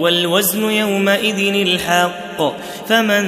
والوزن يومئذ الحق. فمن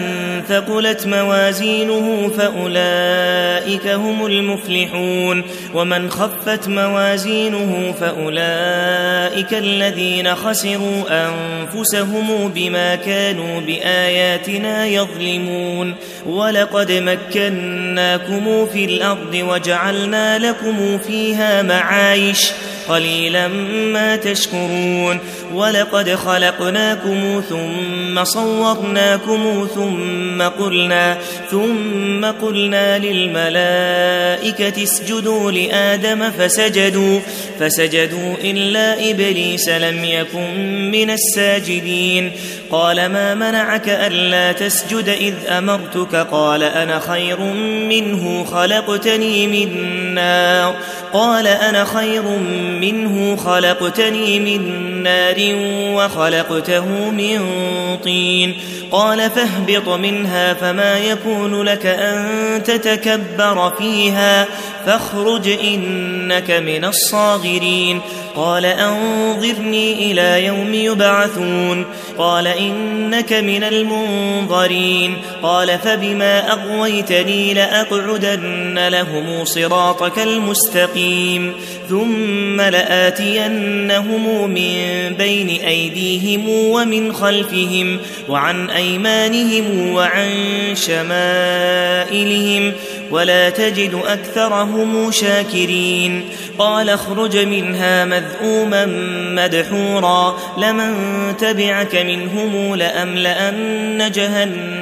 ثقلت موازينه فأولئك هم المفلحون. ومن خفت موازينه فأولئك الذين خسروا أنفسهم بما كانوا بآياتنا يظلمون. ولقد مكناكم في الأرض وجعلنا لكم فيها معايش. قليلا ما تشكرون ولقد خلقناكم ثم صورناكم ثم قلنا ثم قلنا للملائكة اسجدوا لآدم فسجدوا فسجدوا إلا إبليس لم يكن من الساجدين قال ما منعك ألا تسجد إذ أمرتك قال أنا خير منه خلقتني من نار قال أنا خير منه خلقتني من نار وخلقته من طين. قال فاهبط منها فما يكون لك أن تتكبر فيها. فاخرج إنك من الصاغرين. قال أنظرني إلى يوم يبعثون. قال إنك من المنظرين. قال فبما أغويتني لأقعدن لهم صراطك المستقيم. ثم لآتينهم من بين أيديهم ومن خلفهم وعن أيمانهم وعن شمائلهم ولا تجد أكثرهم شاكرين. قال اخرج منها مذءوما مدحورا. لمن تبعك منهم لأملأن جهنم.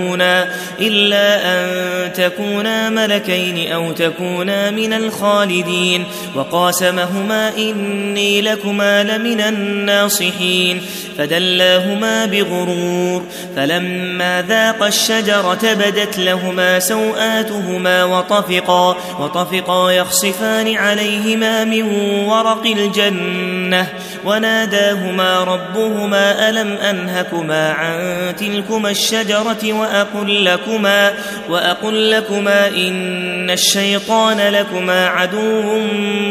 إلا أن تكونا ملكين أو تكونا من الخالدين وقاسمهما إني لكما لمن الناصحين فدلاهما بغرور فلما ذاقا الشجرة بدت لهما سوآتهما وطفقا وطفقا يخصفان عليهما من ورق الجنة وناداهما ربهما ألم أنهكما عن تلكما الشجرة وأقل لكما وأقل لكما إن الشيطان لكما عدو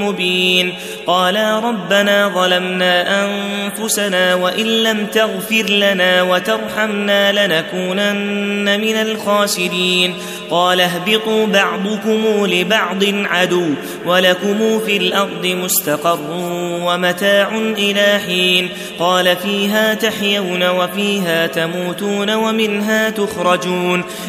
مبين قالا ربنا ظلمنا أنفسنا وإن لم تغفر لنا وترحمنا لنكونن من الخاسرين قال اهبطوا بعضكم لبعض عدو ولكم في الأرض مستقر ومتاع إلى حين قال فيها تحيون وفيها تموتون ومنها تخرجون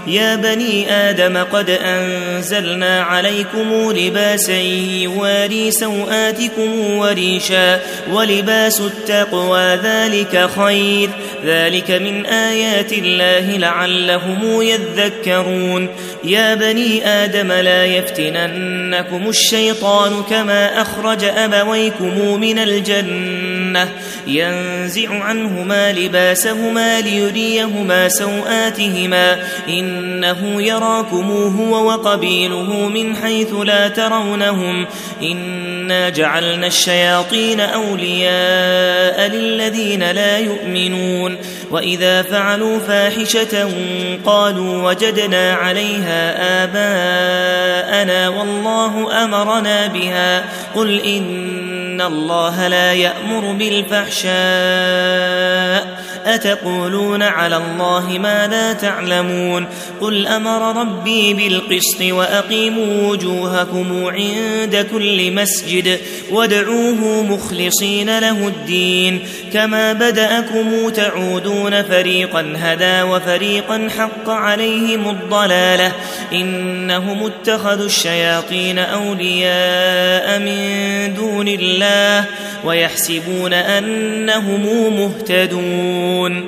يا بني آدم قد أنزلنا عليكم لباسا يواري سوآتكم وريشا ولباس التقوى ذلك خير. ذلك من آيات الله لعلهم يذكرون. يا بني آدم لا يفتننكم الشيطان كما أخرج أبويكم من الجنة. الجنة ينزع عنهما لباسهما ليريهما سوآتهما. إنه يراكم هو وقبيله من حيث لا ترونهم. إنا جعلنا الشياطين أولياء للذين لا يؤمنون وإذا فعلوا فاحشة قالوا وجدنا عليها آباءنا والله أمرنا بها قل إن الله لا يأمر بالفحشاء أتقولون على الله ما لا تعلمون قل أمر ربي بالقسط وأقيموا وجوهكم عند كل مسجد وادعوه مخلصين له الدين كما بدأكم تعودون فريقا هدى وفريقا حق عليهم الضلالة إنهم اتخذوا الشياطين أولياء من دون الله ويحسبون أنهم مهتدون يعلمون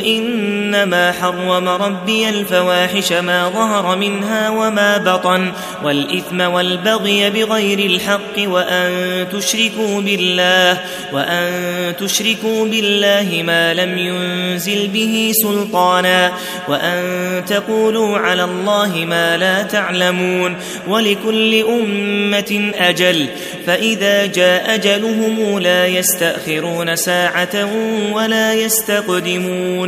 إنما حرم ربي الفواحش ما ظهر منها وما بطن والإثم والبغي بغير الحق وأن تشركوا بالله وأن تشركوا بالله ما لم ينزل به سلطانا وأن تقولوا على الله ما لا تعلمون ولكل أمة أجل فإذا جاء أجلهم لا يستأخرون ساعة ولا يستقدمون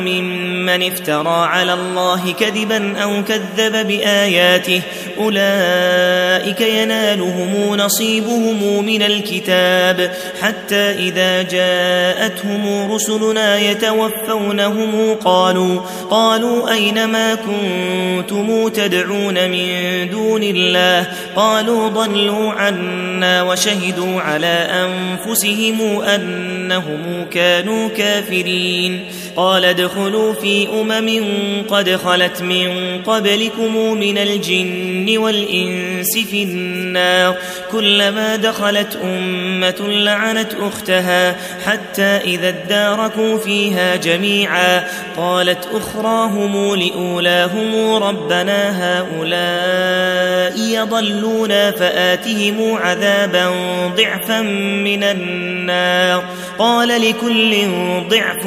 ممن افترى على الله كذبا أو كذب بآياته أولئك ينالهم نصيبهم من الكتاب حتى إذا جاءتهم رسلنا يتوفونهم قالوا قالوا أين ما كنتم تدعون من دون الله قالوا ضلوا عنا وشهدوا على أنفسهم أنهم كانوا كافرين قال ادخلوا في أمم قد خلت من قبلكم من الجن والإنس في النار كلما دخلت أمة لعنت أختها حتى إذا اداركوا فيها جميعا قالت أخراهم لأولاهم ربنا هؤلاء يضلون فآتهم عذابا ضعفا من النار قال لكل ضعف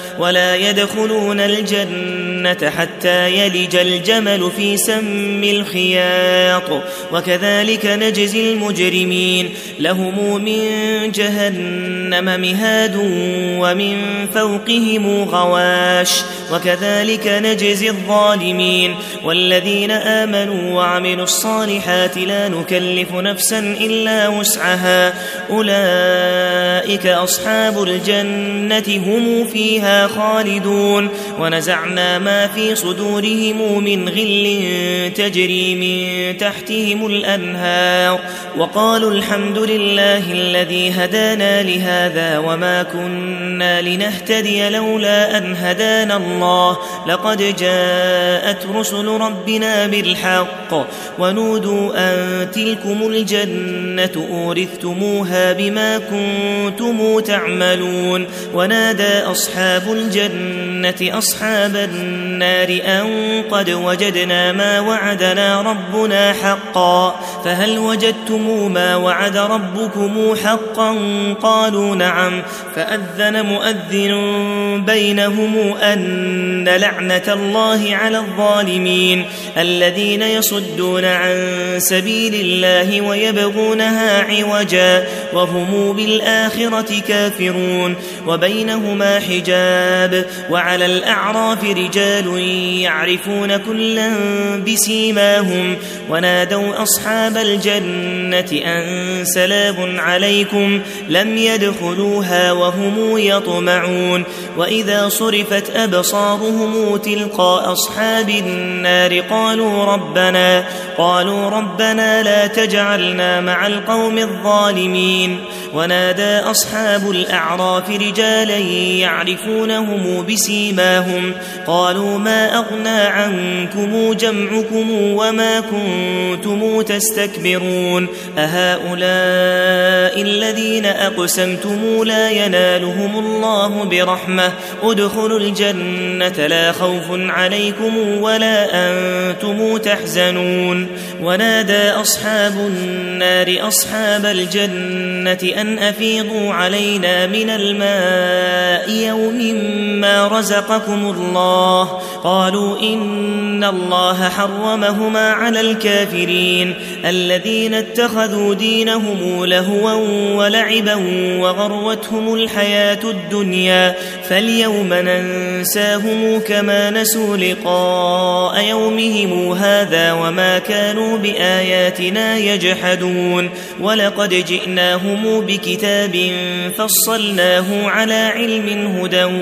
ولا يدخلون الجنة حتى يلج الجمل في سم الخياط. وكذلك نجزي المجرمين. لهم من جهنم مهاد ومن فوقهم غواش. وكذلك نجزي الظالمين. والذين آمنوا وعملوا الصالحات لا نكلف نفسا إلا وسعها. أولئك أصحاب الجنة هم فيها خالدون ونزعنا ما في صدورهم من غل تجري من تحتهم الأنهار وقالوا الحمد لله الذي هدانا لهذا وما كنا لنهتدي لولا أن هدانا الله لقد جاءت رسل ربنا بالحق ونودوا أن تلكم الجنة أورثتموها بما كنتم تعملون ونادى أصحاب الجنة أصحاب النار أن قد وجدنا ما وعدنا ربنا حقا فهل وجدتم ما وعد ربكم حقا قالوا نعم فأذن مؤذن بينهم أن لعنة الله على الظالمين الذين يصدون عن سبيل الله ويبغونها عوجا وهم بالآخرة كافرون وبينهما حجاب وعلى الأعراف رجال يعرفون كلا بسيماهم ونادوا أصحاب الجنة أن سلام عليكم لم يدخلوها وهم يطمعون وإذا صرفت أبصارهم تلقى أصحاب النار قالوا ربنا قالوا ربنا لا تجعلنا مع القوم الظالمين ونادى أصحاب الأعراف رجالا يعرفونهم بسيماهم قالوا ما أغنى عنكم جمعكم وما كنتم تستكبرون أهؤلاء الذين أقسمتم لا ينالهم الله برحمة ادخلوا الجنة لا خوف عليكم ولا أنتم تحزنون ونادى أصحاب النار أصحاب الجنة أن أفيضوا علينا من الماء يوم ما رزقكم الله. قالوا إن الله حرمهما على الكافرين. الذين اتخذوا دينهم لهوا ولعبا وغروتهم الحياة الدنيا. فاليوم ننساهم كما نسوا لقاء يومهم هذا وما كانوا بآياتنا يجحدون. ولقد جئناهم بكتاب فصلناه على علم هدى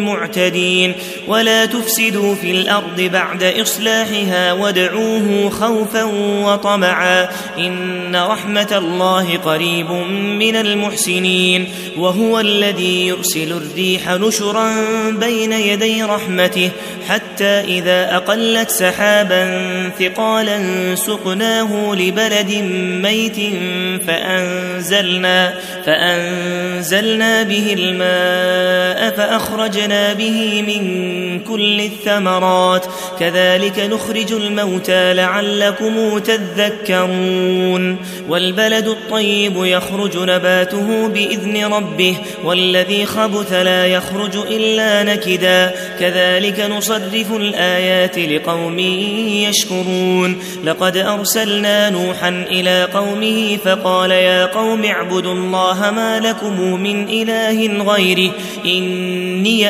المعتدين ولا تفسدوا في الأرض بعد إصلاحها وادعوه خوفا وطمعا إن رحمة الله قريب من المحسنين وهو الذي يرسل الريح نشرا بين يدي رحمته حتى إذا أقلت سحابا ثقالا سقناه لبلد ميت فأنزلنا, فأنزلنا به الماء فأخرجنا به من كل الثمرات. كذلك نخرج الموتى لعلكم تذكرون. والبلد الطيب يخرج نباته بإذن ربه والذي خبث لا يخرج إلا نكدا. كذلك نصرف الآيات لقوم يشكرون. لقد أرسلنا نوحا إلى قومه فقال يا قوم اعبدوا الله ما لكم من إله غيره إني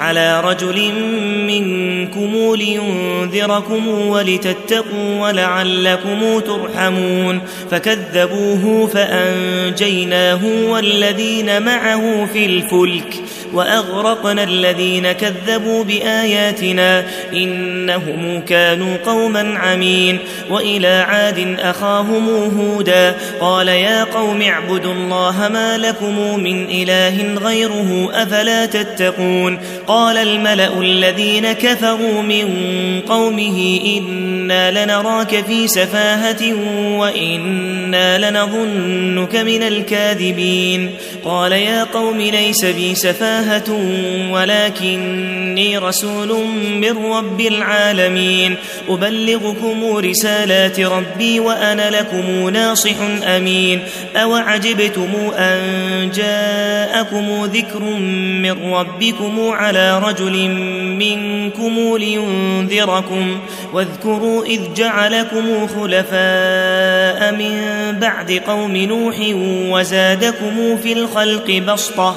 على رجل منكم لينذركم ولتتقوا ولعلكم ترحمون فكذبوه فأنجيناه والذين معه في الفلك وأغرقنا الذين كذبوا بآياتنا إنهم كانوا قوما عمين وإلى عاد أخاهم هودا قال يا قوم اعبدوا الله ما لكم من إله غيره أفلا تتقون قال الملأ الذين كفروا من قومه إنا لنراك في سفاهة وإنا لنظنك من الكاذبين. قال يا قوم ليس بي سفاهة ولكني رسول من رب العالمين. أبلغكم رسالات ربي وأنا لكم ناصح أمين. أوعجبتم أن جاءكم ذكر من ربكم على رجل منكم لينذركم. واذكروا إذ جعلكم خلفاء من بعد قوم نوح وزادكم في الخلق بسطة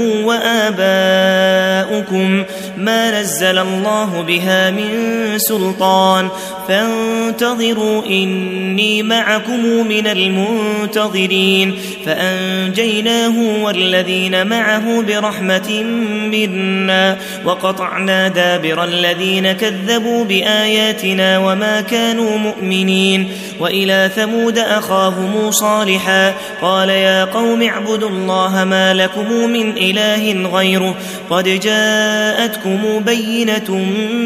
وآباؤكم ما نزل الله بها من سلطان فانتظروا إني معكم من المنتظرين فأنجيناه والذين معه برحمة منا وقطعنا دابر الذين كذبوا بآياتنا وما كانوا مؤمنين وإلى ثمود أخاهم صالحا قال يا قوم اعبدوا الله ما لكم من إله غيره قد جاءتكم بينة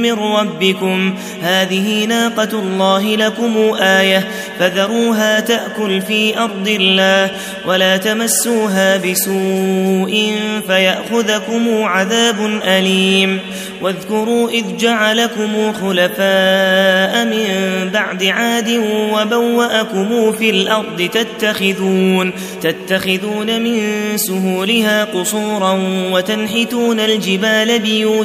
من ربكم. هذه ناقة الله لكم آية. فذروها تأكل في أرض الله ولا تمسوها بسوء فيأخذكم عذاب أليم. واذكروا إذ جعلكم خلفاء من بعد عاد وبوأكم في الأرض تتخذون تتخذون من سهولها قصورا وتنحتون الجبال بيوتا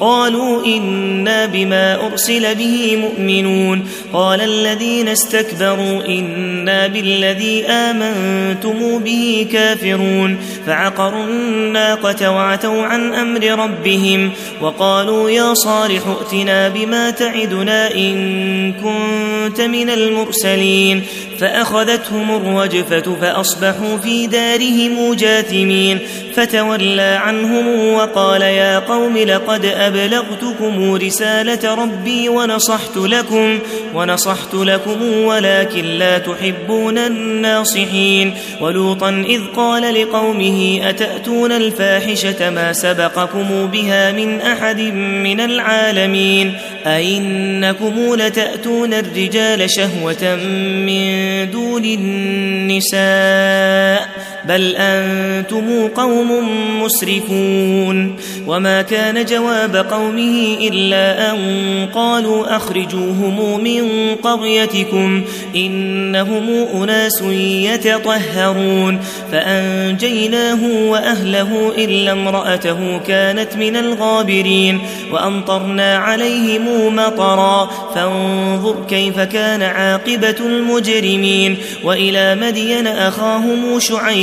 قالوا إنا بما أرسل به مؤمنون قال الذين استكبروا إنا بالذي آمنتم به كافرون فعقروا الناقة وعتوا عن أمر ربهم وقالوا يا صالح ائتنا بما تعدنا إن كنت من المرسلين فأخذتهم الرجفة فأصبحوا في دارهم جاثمين فتولى عنهم وقال يا قوم لقد أبلغتكم رسالة ربي ونصحت لكم ونصحت لكم ولكن لا تحبون الناصحين ولوطا إذ قال لقومه أتأتون الفاحشة ما سبقكم بها من أحد من العالمين أئنكم لتأتون الرجال شهوة من دون النساء بل أنتم قوم مسرفون وما كان جواب قومه إلا أن قالوا أخرجوهم من قريتكم إنهم أناس يتطهرون فأنجيناه وأهله إلا امرأته كانت من الغابرين وأمطرنا عليهم مطرا فانظر كيف كان عاقبة المجرمين وإلى مدين أخاهم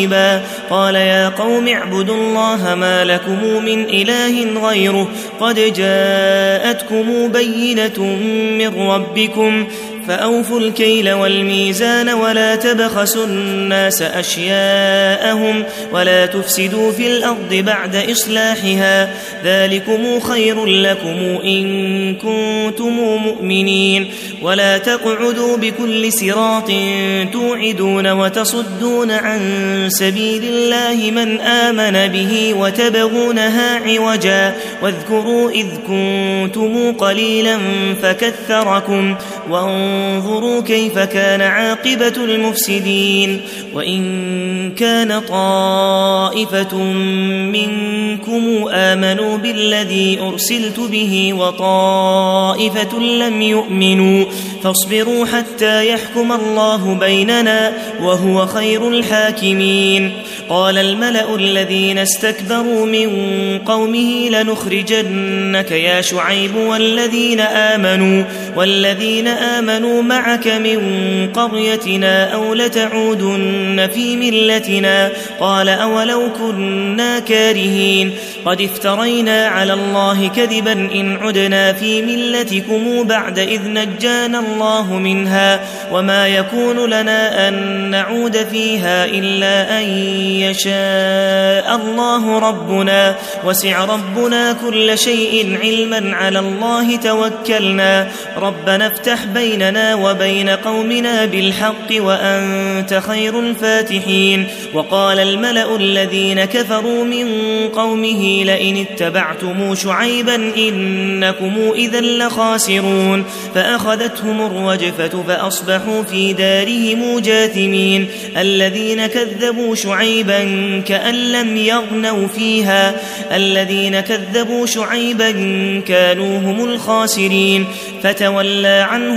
شعيبا قال يا قوم اعبدوا الله ما لكم من إله غيره. قد جاءتكم بينة من ربكم. فأوفوا الكيل والميزان ولا تبخسوا الناس أشياءهم ولا تفسدوا في الأرض بعد إصلاحها ذلكم خير لكم إن كنتم مؤمنين ولا تقعدوا بكل صراط توعدون وتصدون عن سبيل الله من آمن به وتبغونها عوجا واذكروا إذ كنتم قليلا فكثركم وانظروا كيف كان عاقبة المفسدين وإن كان طائفة منكم آمنوا بالذي أرسلت به وطائفة لم يؤمنوا فاصبروا حتى يحكم الله بيننا وهو خير الحاكمين. قال الملأ الذين استكبروا من قومه لنخرجنك يا شعيب والذين آمنوا والذين آمنوا معك من قريتنا أو لتعودن في ملتنا قال أولو كنا كارهين قد افترينا على الله كذبا إن عدنا في ملتكم بعد إذ نجانا الله منها وما يكون لنا أن نعود فيها إلا أن يشاء الله ربنا وسع ربنا كل شيء علما على الله توكلنا ربنا افتح بيننا وبين قومنا بالحق وأنت خير الفاتحين. وقال الملأ الذين كفروا من قومه لئن اتبعتم شعيبا إنكم إذا لخاسرون. فأخذتهم الرجفة فأصبحوا في دارهم جاثمين. الذين كذبوا شعيبا كأن لم يغنوا فيها. الذين كذبوا شعيبا كانوا هم الخاسرين. فتولى عنهم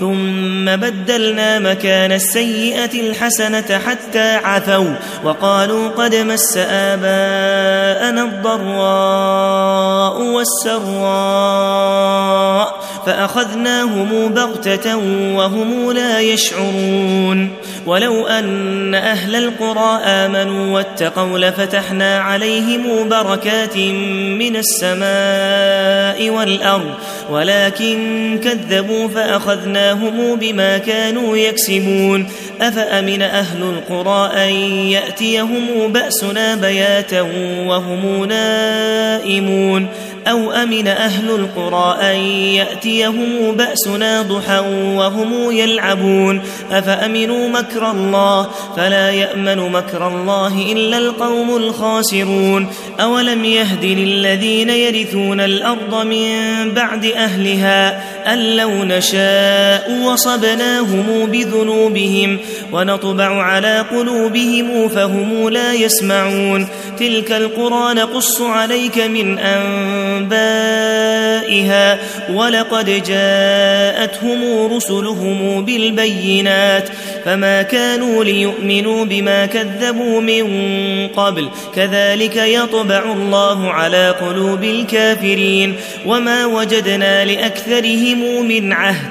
ثم بدلنا مكان السيئة الحسنة حتى عفوا وقالوا قد مس آباءنا الضراء والسراء فأخذناهم بغتة وهم لا يشعرون ولو أن أهل القرى آمنوا واتقوا لفتحنا عليهم بركات من السماء والأرض ولكن كذبوا فأخذناهم بما كانوا يكسبون أفأمن أهل القرى أن يأتيهم بأسنا بياتا وهم نائمون أو أمن أهل القرى أن يأتيهم بأسنا ضحى وهم يلعبون. أفأمنوا مكر الله؟ فلا يأمن مكر الله إلا القوم الخاسرون. أولم يهد للذين يرثون الأرض من بعد أهلها أن لو نشاء وصبناهم بذنوبهم ونطبع على قلوبهم فهم لا يسمعون. تلك القرى نقص عليك من أنبائها ولقد جاءتهم رسلهم بالبينات فما كانوا ليؤمنوا بما كذبوا من قبل كذلك يطبع الله على قلوب الكافرين وما وجدنا لأكثرهم من عهد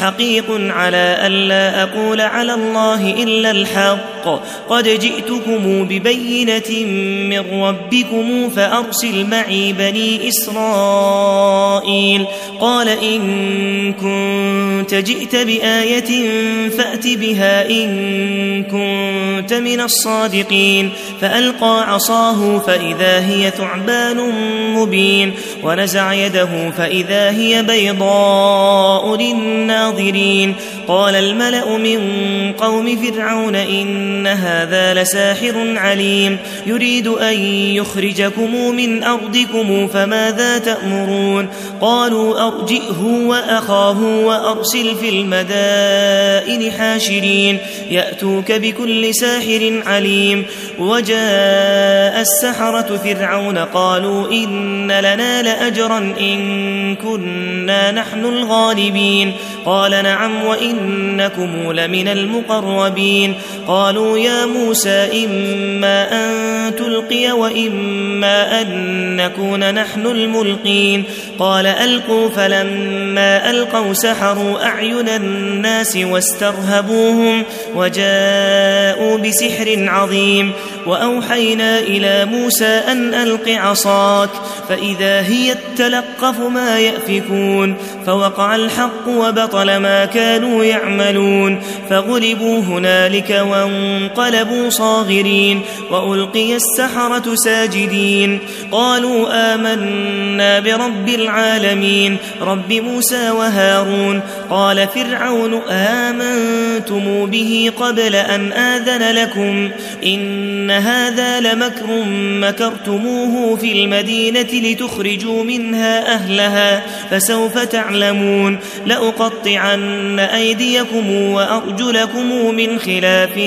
حقيق على ألا أقول على الله إلا الحق. قد جئتكم ببينة من ربكم فأرسل معي بني إسرائيل. قال إن كنت جئت بآية فأت بها إن كنت من الصادقين. فألقى عصاه فإذا هي ثعبان مبين. ونزع يده فإذا هي بيضاء للناظرين. الناظرين قال الملأ من قوم فرعون إن هذا لساحر عليم. يريد أن يخرجكم من أرضكم فماذا تأمرون؟ قالوا أرجئه وأخاه وأرسل في المدائن حاشرين. يأتوك بكل ساحر عليم. وجاء السحرة فرعون قالوا إن لنا لأجرا إن كنا نحن الغالبين. قال نعم وإنكم لمن المقربين. قالوا يا موسى إما أن تلقي وإما أن نكون نحن الملقين. قال ألقوا فلما ألقوا سحروا أعين الناس واسترهبوهم وجاءوا بسحر عظيم وأوحينا إلى موسى أن ألق عصاك فإذا هي تلقف ما يأفكون فوقع الحق وبطل ما كانوا يعملون فغلبوا هنالك وانقلبوا صاغرين وألقي السحرة ساجدين قالوا آمنا برب العالمين رب موسى وهارون. قال فرعون آمنتم به قبل أن آذن لكم إن هذا لمكر مكرتموه في المدينة لتخرجوا منها أهلها فسوف تعلمون لأقطعن أيديكم وأرجلكم من خلاف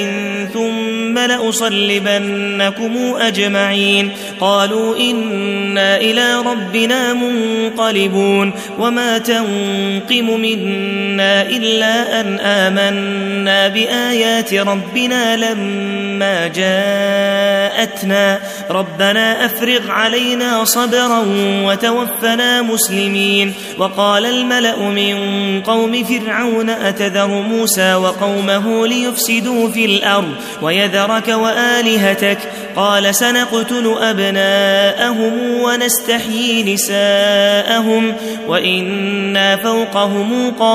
ثم لأصلبنكم أجمعين قالوا إنا إلى ربنا منقلبون وما تنقم منا إلا أن آمنا بآيات ربنا لما جاءتنا. ربنا أفرغ علينا صبرا وتوفنا مسلمين. وقال الملأ من قوم فرعون أتذر موسى وقومه ليفسدوا في الأرض ويذرك وآلهتك؟ قال سنقتل أبناءهم ونستحيي نساءهم وإنا فوقهم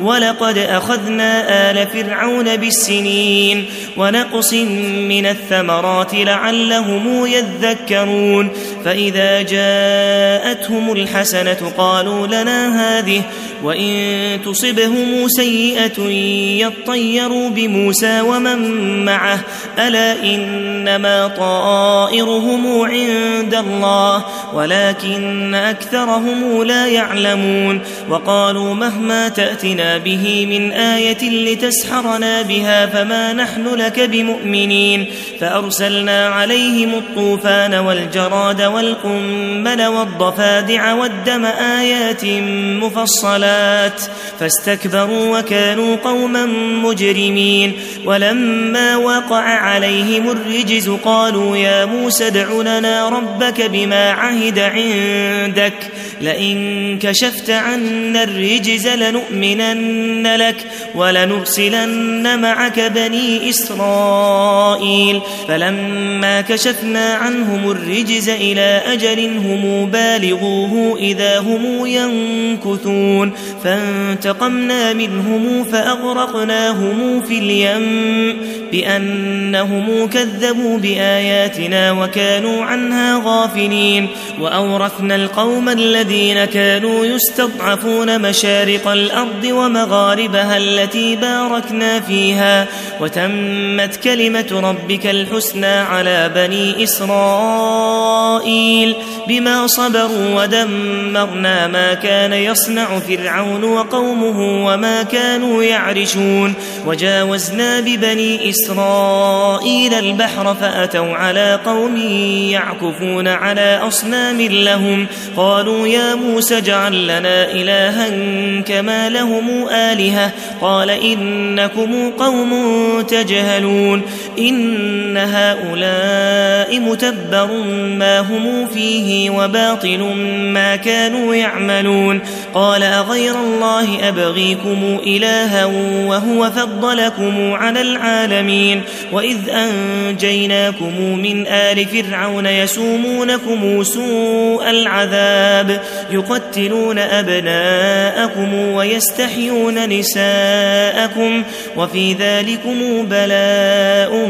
ولقد أخذنا آل فرعون بالسنين ونقص من الثمرات لعلهم يذكرون فإذا جاءتهم الحسنة قالوا لنا هذه وإن تصبهم سيئة يطيروا بموسى ومن معه ألا إنما طائرهم عند الله ولكن أكثرهم لا يعلمون وقالوا مهما تأتنا به من آية لتسحرنا بها فما نحن لك بمؤمنين فأرسلنا عليهم الطوفان والجراد والقمل والضفادع والدم آيات مفصلات فاستكبروا وكانوا قوما مجرمين ولما وقع عليهم الرجز قالوا يا موسى ادع لنا ربك بما عهد عندك لئن كشفت عنا الرجز لنؤمنن لك ولنرسلن معك بني إسرائيل. فلما كشفنا عنهم الرجز إلى أجل هم بالغوه إذا هم ينكثون. فانتقمنا منهم فأغرقناهم في اليم بأنهم كذبوا بآياتنا وكانوا عنها غافلين. وأورثنا القوم الذين كانوا يستضعفون مشارق الأرض ومغاربها التي باركنا فيها وتمت كلمة ربك الحسنى على بني إسرائيل بما صبروا ودمرنا ما كان يصنع فرعون وقومه وما كانوا يعرشون. وجاوزنا ببني إسرائيل البحر فأتوا على قوم يعكفون على أصنام لهم قالوا يا موسى اجعل لنا إلها كما لهم آلهة. قال إنكم قوم تجهلون. إن هؤلاء متبر ما هم فيه وباطل ما كانوا يعملون. قال أغير الله أبغيكم إلها وهو فضلكم على العالمين. وإذ أنجيناكم من آل فرعون يسومونكم سوء العذاب يقتلون أبناءكم ويستحيون نساءكم وفي ذلكم بلاء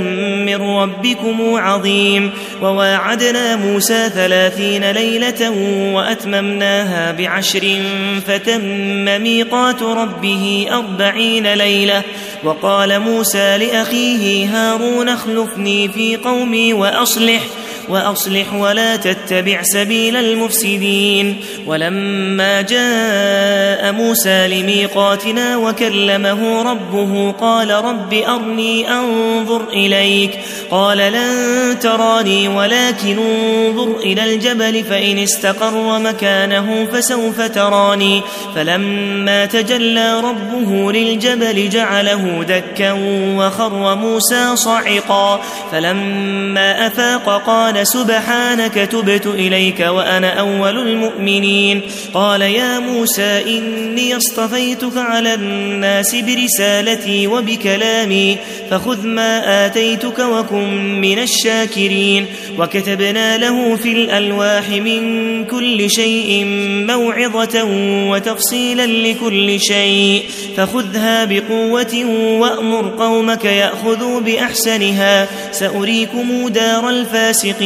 من ربكم عظيم وواعدنا موسى ثلاثين ليلة وأتممناها بعشر فتم ميقات ربه أربعين ليلة وقال موسى لأخيه هارون اخلفني في قومي وأصلح وأصلح ولا تتبع سبيل المفسدين. ولما جاء موسى لميقاتنا وكلمه ربه قال رب أرني أنظر إليك. قال لن تراني ولكن انظر إلى الجبل فإن استقر مكانه فسوف تراني. فلما تجلى ربه للجبل جعله دكا وخر موسى صعقا. فلما أفاق قال سبحانك تبت إليك وأنا أول المؤمنين. قال يا موسى إني اصطفيتك على الناس برسالتي وبكلامي فخذ ما آتيتك وكن من الشاكرين. وكتبنا له في الألواح من كل شيء موعظة وتفصيلا لكل شيء. فخذها بقوة وأمر قومك يأخذوا بأحسنها. سأريكم دار الفاسقين.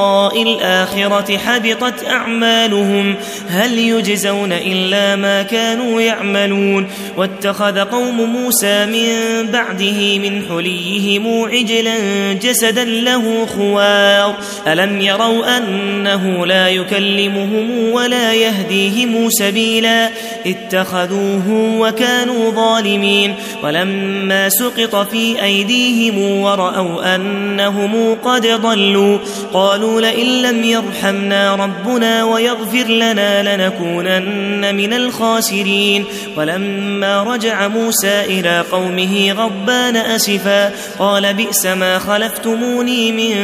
الآخرة حبطت أعمالهم هل يجزون إلا ما كانوا يعملون؟ واتخذ قوم موسى من بعده من حليهم عجلا جسدا له خوار. ألم يروا أنه لا يكلمهم ولا يهديهم سبيلا؟ اتخذوه وكانوا ظالمين. ولما سقط في أيديهم ورأوا أنهم قد ضلوا قالوا لئن لم يرحمنا ربنا ويغفر لنا لنكونن من الخاسرين ولما رجع موسى إلى قومه غضبان أسفا قال بئس ما خلفتموني من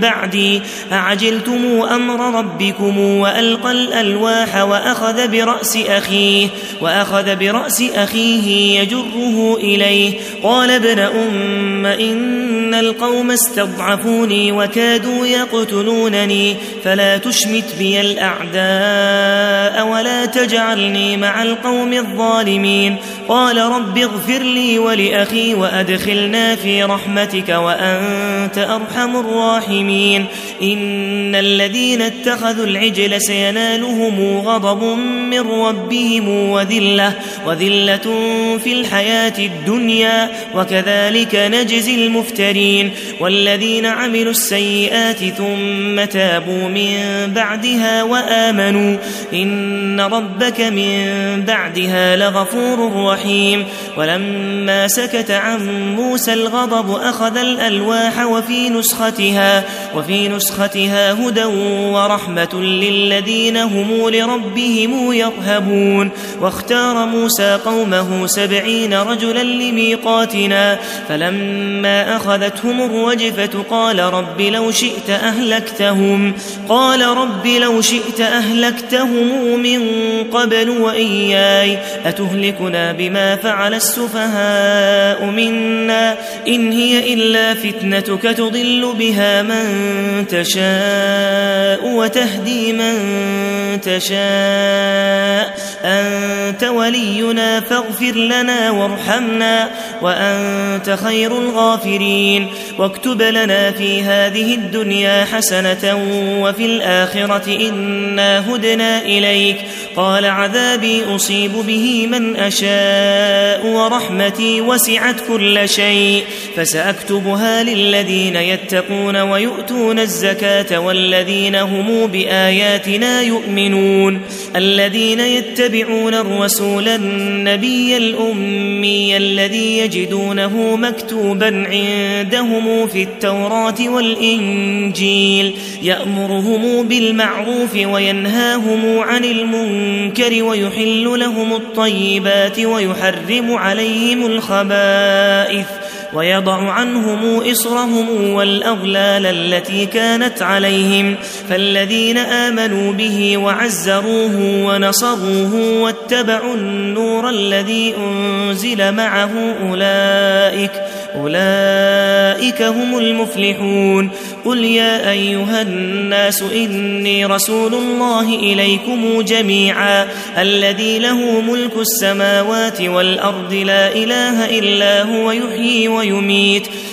بعدي أعجلتم أمر ربكم وألقى الألواح وأخذ برأس أخيه وأخذ برأس أخيه يجره إليه قال ابن أم إن القوم استضعفوني وكادوا يقتلونني فلا تشمت بي الأعداء ولا تجعلني مع القوم الظالمين. قال رب اغفر لي ولأخي وأدخلنا في رحمتك وأنت أرحم الراحمين. إن الذين اتخذوا العجل سينالهم غضب من ربهم وذلة وذلة في الحياة الدنيا وكذلك نجزي المفترين. والذين عملوا السيئات ثم تابوا من بعدها وآمنوا إن ربك من بعدها لغفور رحيم ولما سكت عن موسى الغضب أخذ الألواح وفي نسختها وفي نسختها هدى ورحمة للذين هم لربهم يرهبون واختار موسى قومه سبعين رجلا لميقاتنا فلما أخذتهم الرجفة قال رب لو شئت أهلكتهم. قال رب لو شئت أهلكتهم من قبل وإياي. أتهلكنا بما فعل السفهاء منا؟ إن هي إلا فتنتك تضل بها من تشاء وتهدي من تشاء. أنت ولينا فاغفر لنا وارحمنا وأنت خير الغافرين. واكتب لنا في هذه الدنيا حسنة وفي الآخرة إنا هدنا إليك. قال عذابي أصيب به من أشاء ورحمتي وسعت كل شيء. فسأكتبها للذين يتقون ويؤتون الزكاة والذين هم بآياتنا يؤمنون. الذين يتبعون الرسول النبي الأمي الذي يجدونه مكتوبا عندهم في التوراة والإنجيل. يأمرهم بالمعروف وينهاهم عن المنكر ويحل لهم الطيبات ويحرم عليهم الخبائث ويضع عنهم إصرهم والأغلال التي كانت عليهم فالذين آمنوا به وعزروه ونصروه واتبعوا النور الذي أنزل معه أولئك أولئك هم المفلحون. قل يا أيها الناس إني رسول الله إليكم جميعا. الذي له ملك السماوات والأرض لا إله إلا هو يحيي ويميت.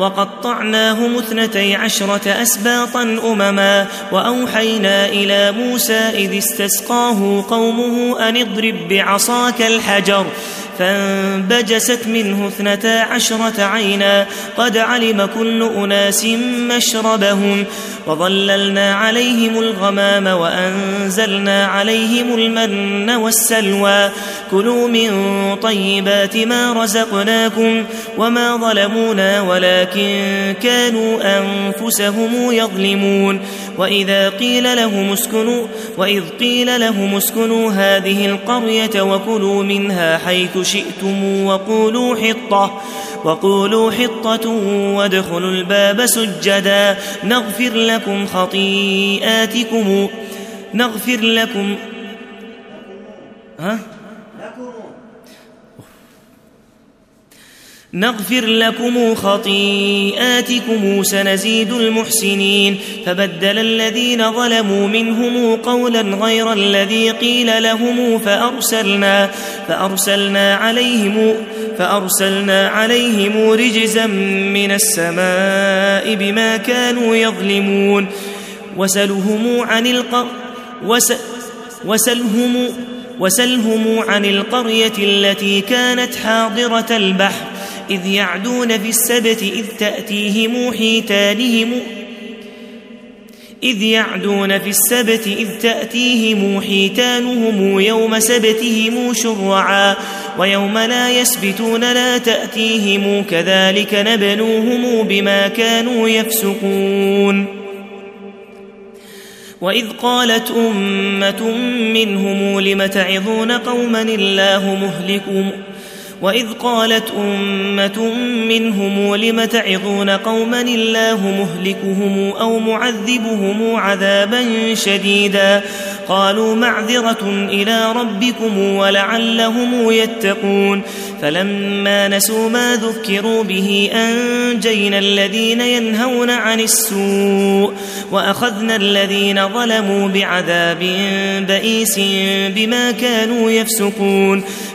وقطعناهم اثنتي عشرة أسباطا أمما وأوحينا إلى موسى إذ استسقاه قومه أن اضرب بعصاك الحجر فانبجست منه اثنتا عشرة عينا قد علم كل أناس مشربهم وظللنا عليهم الغمام وأنزلنا عليهم المن والسلوى كلوا من طيبات ما رزقناكم وما ظلمونا ولكن كانوا أنفسهم يظلمون وإذا قيل لهم اسكنوا وإذ قيل لهم اسكنوا هذه القرية وكلوا منها حيث شئتم وقولوا حطة وقولوا حطة وادخلوا الباب سجدا نغفر لكم خطيئاتكم نغفر لكم ها؟ نغفر لكم خطيئاتكم سنزيد المحسنين فبدل الذين ظلموا منهم قولا غير الذي قيل لهم فأرسلنا فأرسلنا عليهم فأرسلنا عليهم رجزا من السماء بما كانوا يظلمون وسلهم عن القر وس وسلهم وسلهم عن القرية التي كانت حاضرة البحر إذ يعدون في السبت إذ تأتيهم حيتانهم إذ يعدون في السبت إذ تأتيهم حيتانهم يوم سبتهم شرعا ويوم لا يسبتون لا تأتيهم كذلك نبلوهم بما كانوا يفسقون وإذ قالت أمة منهم لم تعظون قوما الله مهلكهم وإذ قالت أمة منهم لم تعظون قوما الله مهلكهم أو معذبهم عذابا شديدا قالوا معذرة إلى ربكم ولعلهم يتقون فلما نسوا ما ذكروا به أنجينا الذين ينهون عن السوء وأخذنا الذين ظلموا بعذاب بئيس بما كانوا يفسقون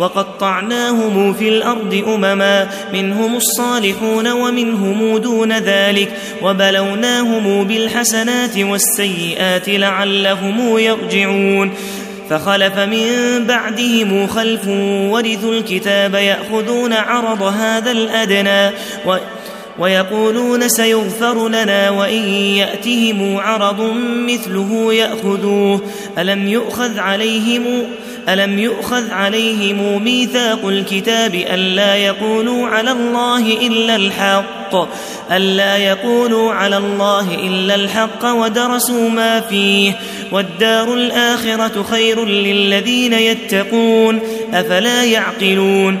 وقطعناهم في الأرض أمما منهم الصالحون ومنهم دون ذلك وبلوناهم بالحسنات والسيئات لعلهم يرجعون. فخلف من بعدهم خلف ورثوا الكتاب يأخذون عرض هذا الأدنى و ويقولون سيغفر لنا وإن يأتهم عرض مثله يأخذوه. ألم يؤخذ عليهم ألم يؤخذ عليهم ميثاق الكتاب ألا يقولوا على الله إلا الحق؟ ألا يقولوا على الله إلا الحق ودرسوا ما فيه. والدار الآخرة خير للذين يتقون. أفلا يعقلون؟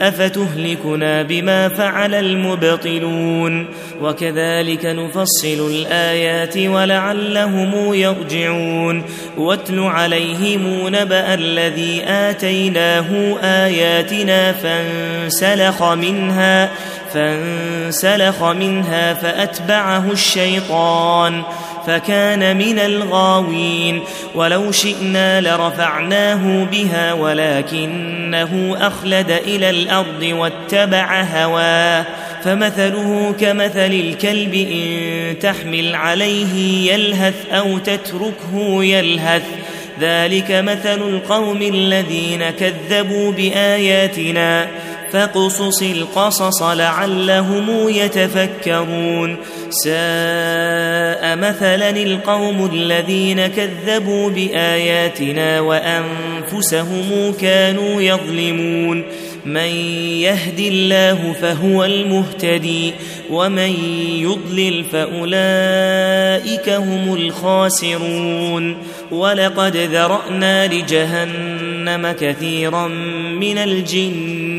أفتهلكنا بما فعل المبطلون وكذلك نفصل الآيات ولعلهم يرجعون واتل عليهم نبأ الذي آتيناه آياتنا فانسلخ منها فانسلخ منها فأتبعه الشيطان فكان من الغاوين ولو شئنا لرفعناه بها ولكنه أخلد إلى الأرض واتبع هواه فمثله كمثل الكلب إن تحمل عليه يلهث أو تتركه يلهث ذلك مثل القوم الذين كذبوا بآياتنا فاقصص القصص لعلهم يتفكرون. ساء مثلا القوم الذين كذبوا بآياتنا وأنفسهم كانوا يظلمون. من يهد الله فهو المهتدي ومن يضلل فأولئك هم الخاسرون. ولقد ذرأنا لجهنم كثيرا من الجن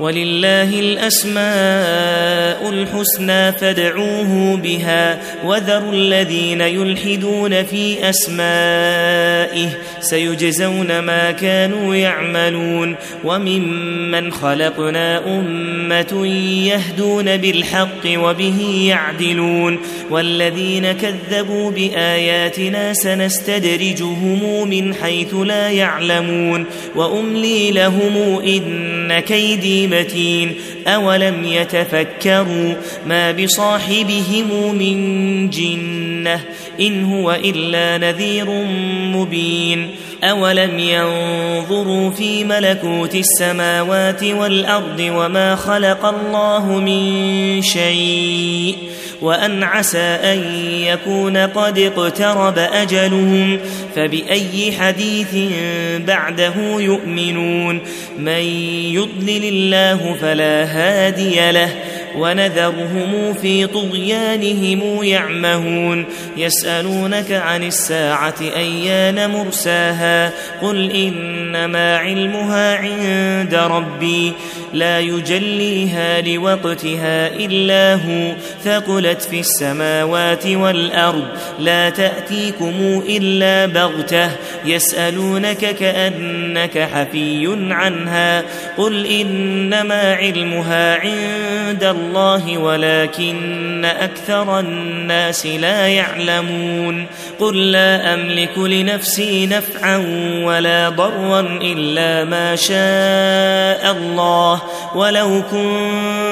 ولله الأسماء الحسنى فادعوه بها وذروا الذين يلحدون في أسمائه سيجزون ما كانوا يعملون وممن خلقنا أمة يهدون بالحق وبه يعدلون والذين كذبوا بآياتنا سنستدرجهم من حيث لا يعلمون وأملي لهم إن كيدي متين أولم يتفكروا ما بصاحبهم من جنة إن هو إلا نذير مبين أولم ينظروا في ملكوت السماوات والأرض وما خلق الله من شيء وأن عسى أن يكون قد اقترب أجلهم فبأي حديث بعده يؤمنون من يضلل الله فلا هادي له ونذرهم في طغيانهم يعمهون. يسألونك عن الساعة أيان مرساها؟ قل إنما علمها عند ربي. لا يجليها لوقتها إلا هو. ثقلت في السماوات والأرض. لا تأتيكم إلا بغتة. يسألونك كأنك حفي عنها. قل إنما علمها عند الله ولكن أكثر الناس لا يعلمون قل لا أملك لنفسي نفعا ولا ضرا إلا ما شاء الله ولو كنت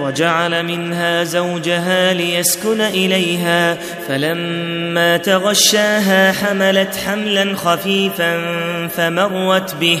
وجعل منها زوجها ليسكن إليها فلما تغشاها حملت حملا خفيفا فمرت به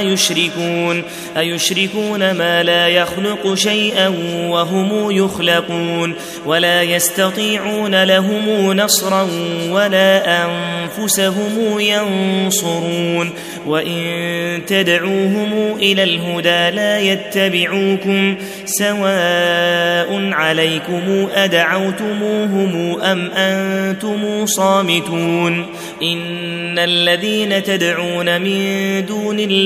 يشركون أيشركون ما لا يخلق شيئا وهم يخلقون ولا يستطيعون لهم نصرا ولا أنفسهم ينصرون وإن تدعوهم إلى الهدى لا يتبعوكم سواء سواء عليكم أدعوتموهم أم أنتم صامتون إن الذين تدعون من دون الله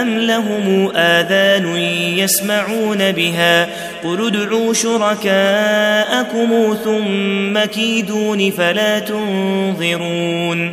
أم لهم آذان يسمعون بها قل ادعوا شركاءكم ثم كيدون فلا تنظرون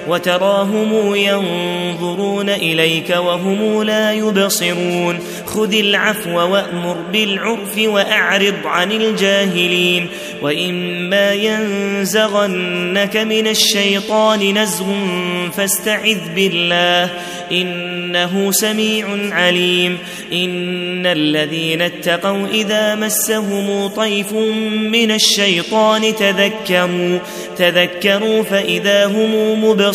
وتراهم ينظرون إليك وهم لا يبصرون. خذ العفو وأمر بالعرف وأعرض عن الجاهلين. وإما ينزغنك من الشيطان نزغ فاستعذ بالله إنه سميع عليم. إن الذين اتقوا إذا مسهم طيف من الشيطان تذكروا تذكروا فإذا هم مبصرون.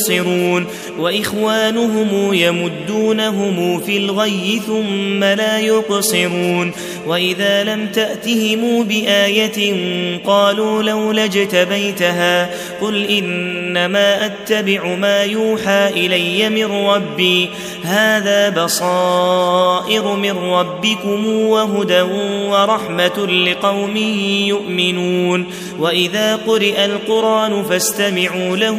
وإخوانهم يمدونهم في الغي ثم لا يقصرون. وإذا لم تأتهم بآية قالوا لولا اجتبيتها قل إنما أتبع ما يوحى إلي من ربي. هذا بصائر من ربكم وهدى ورحمة لقوم يؤمنون. وإذا قرئ القرآن فاستمعوا له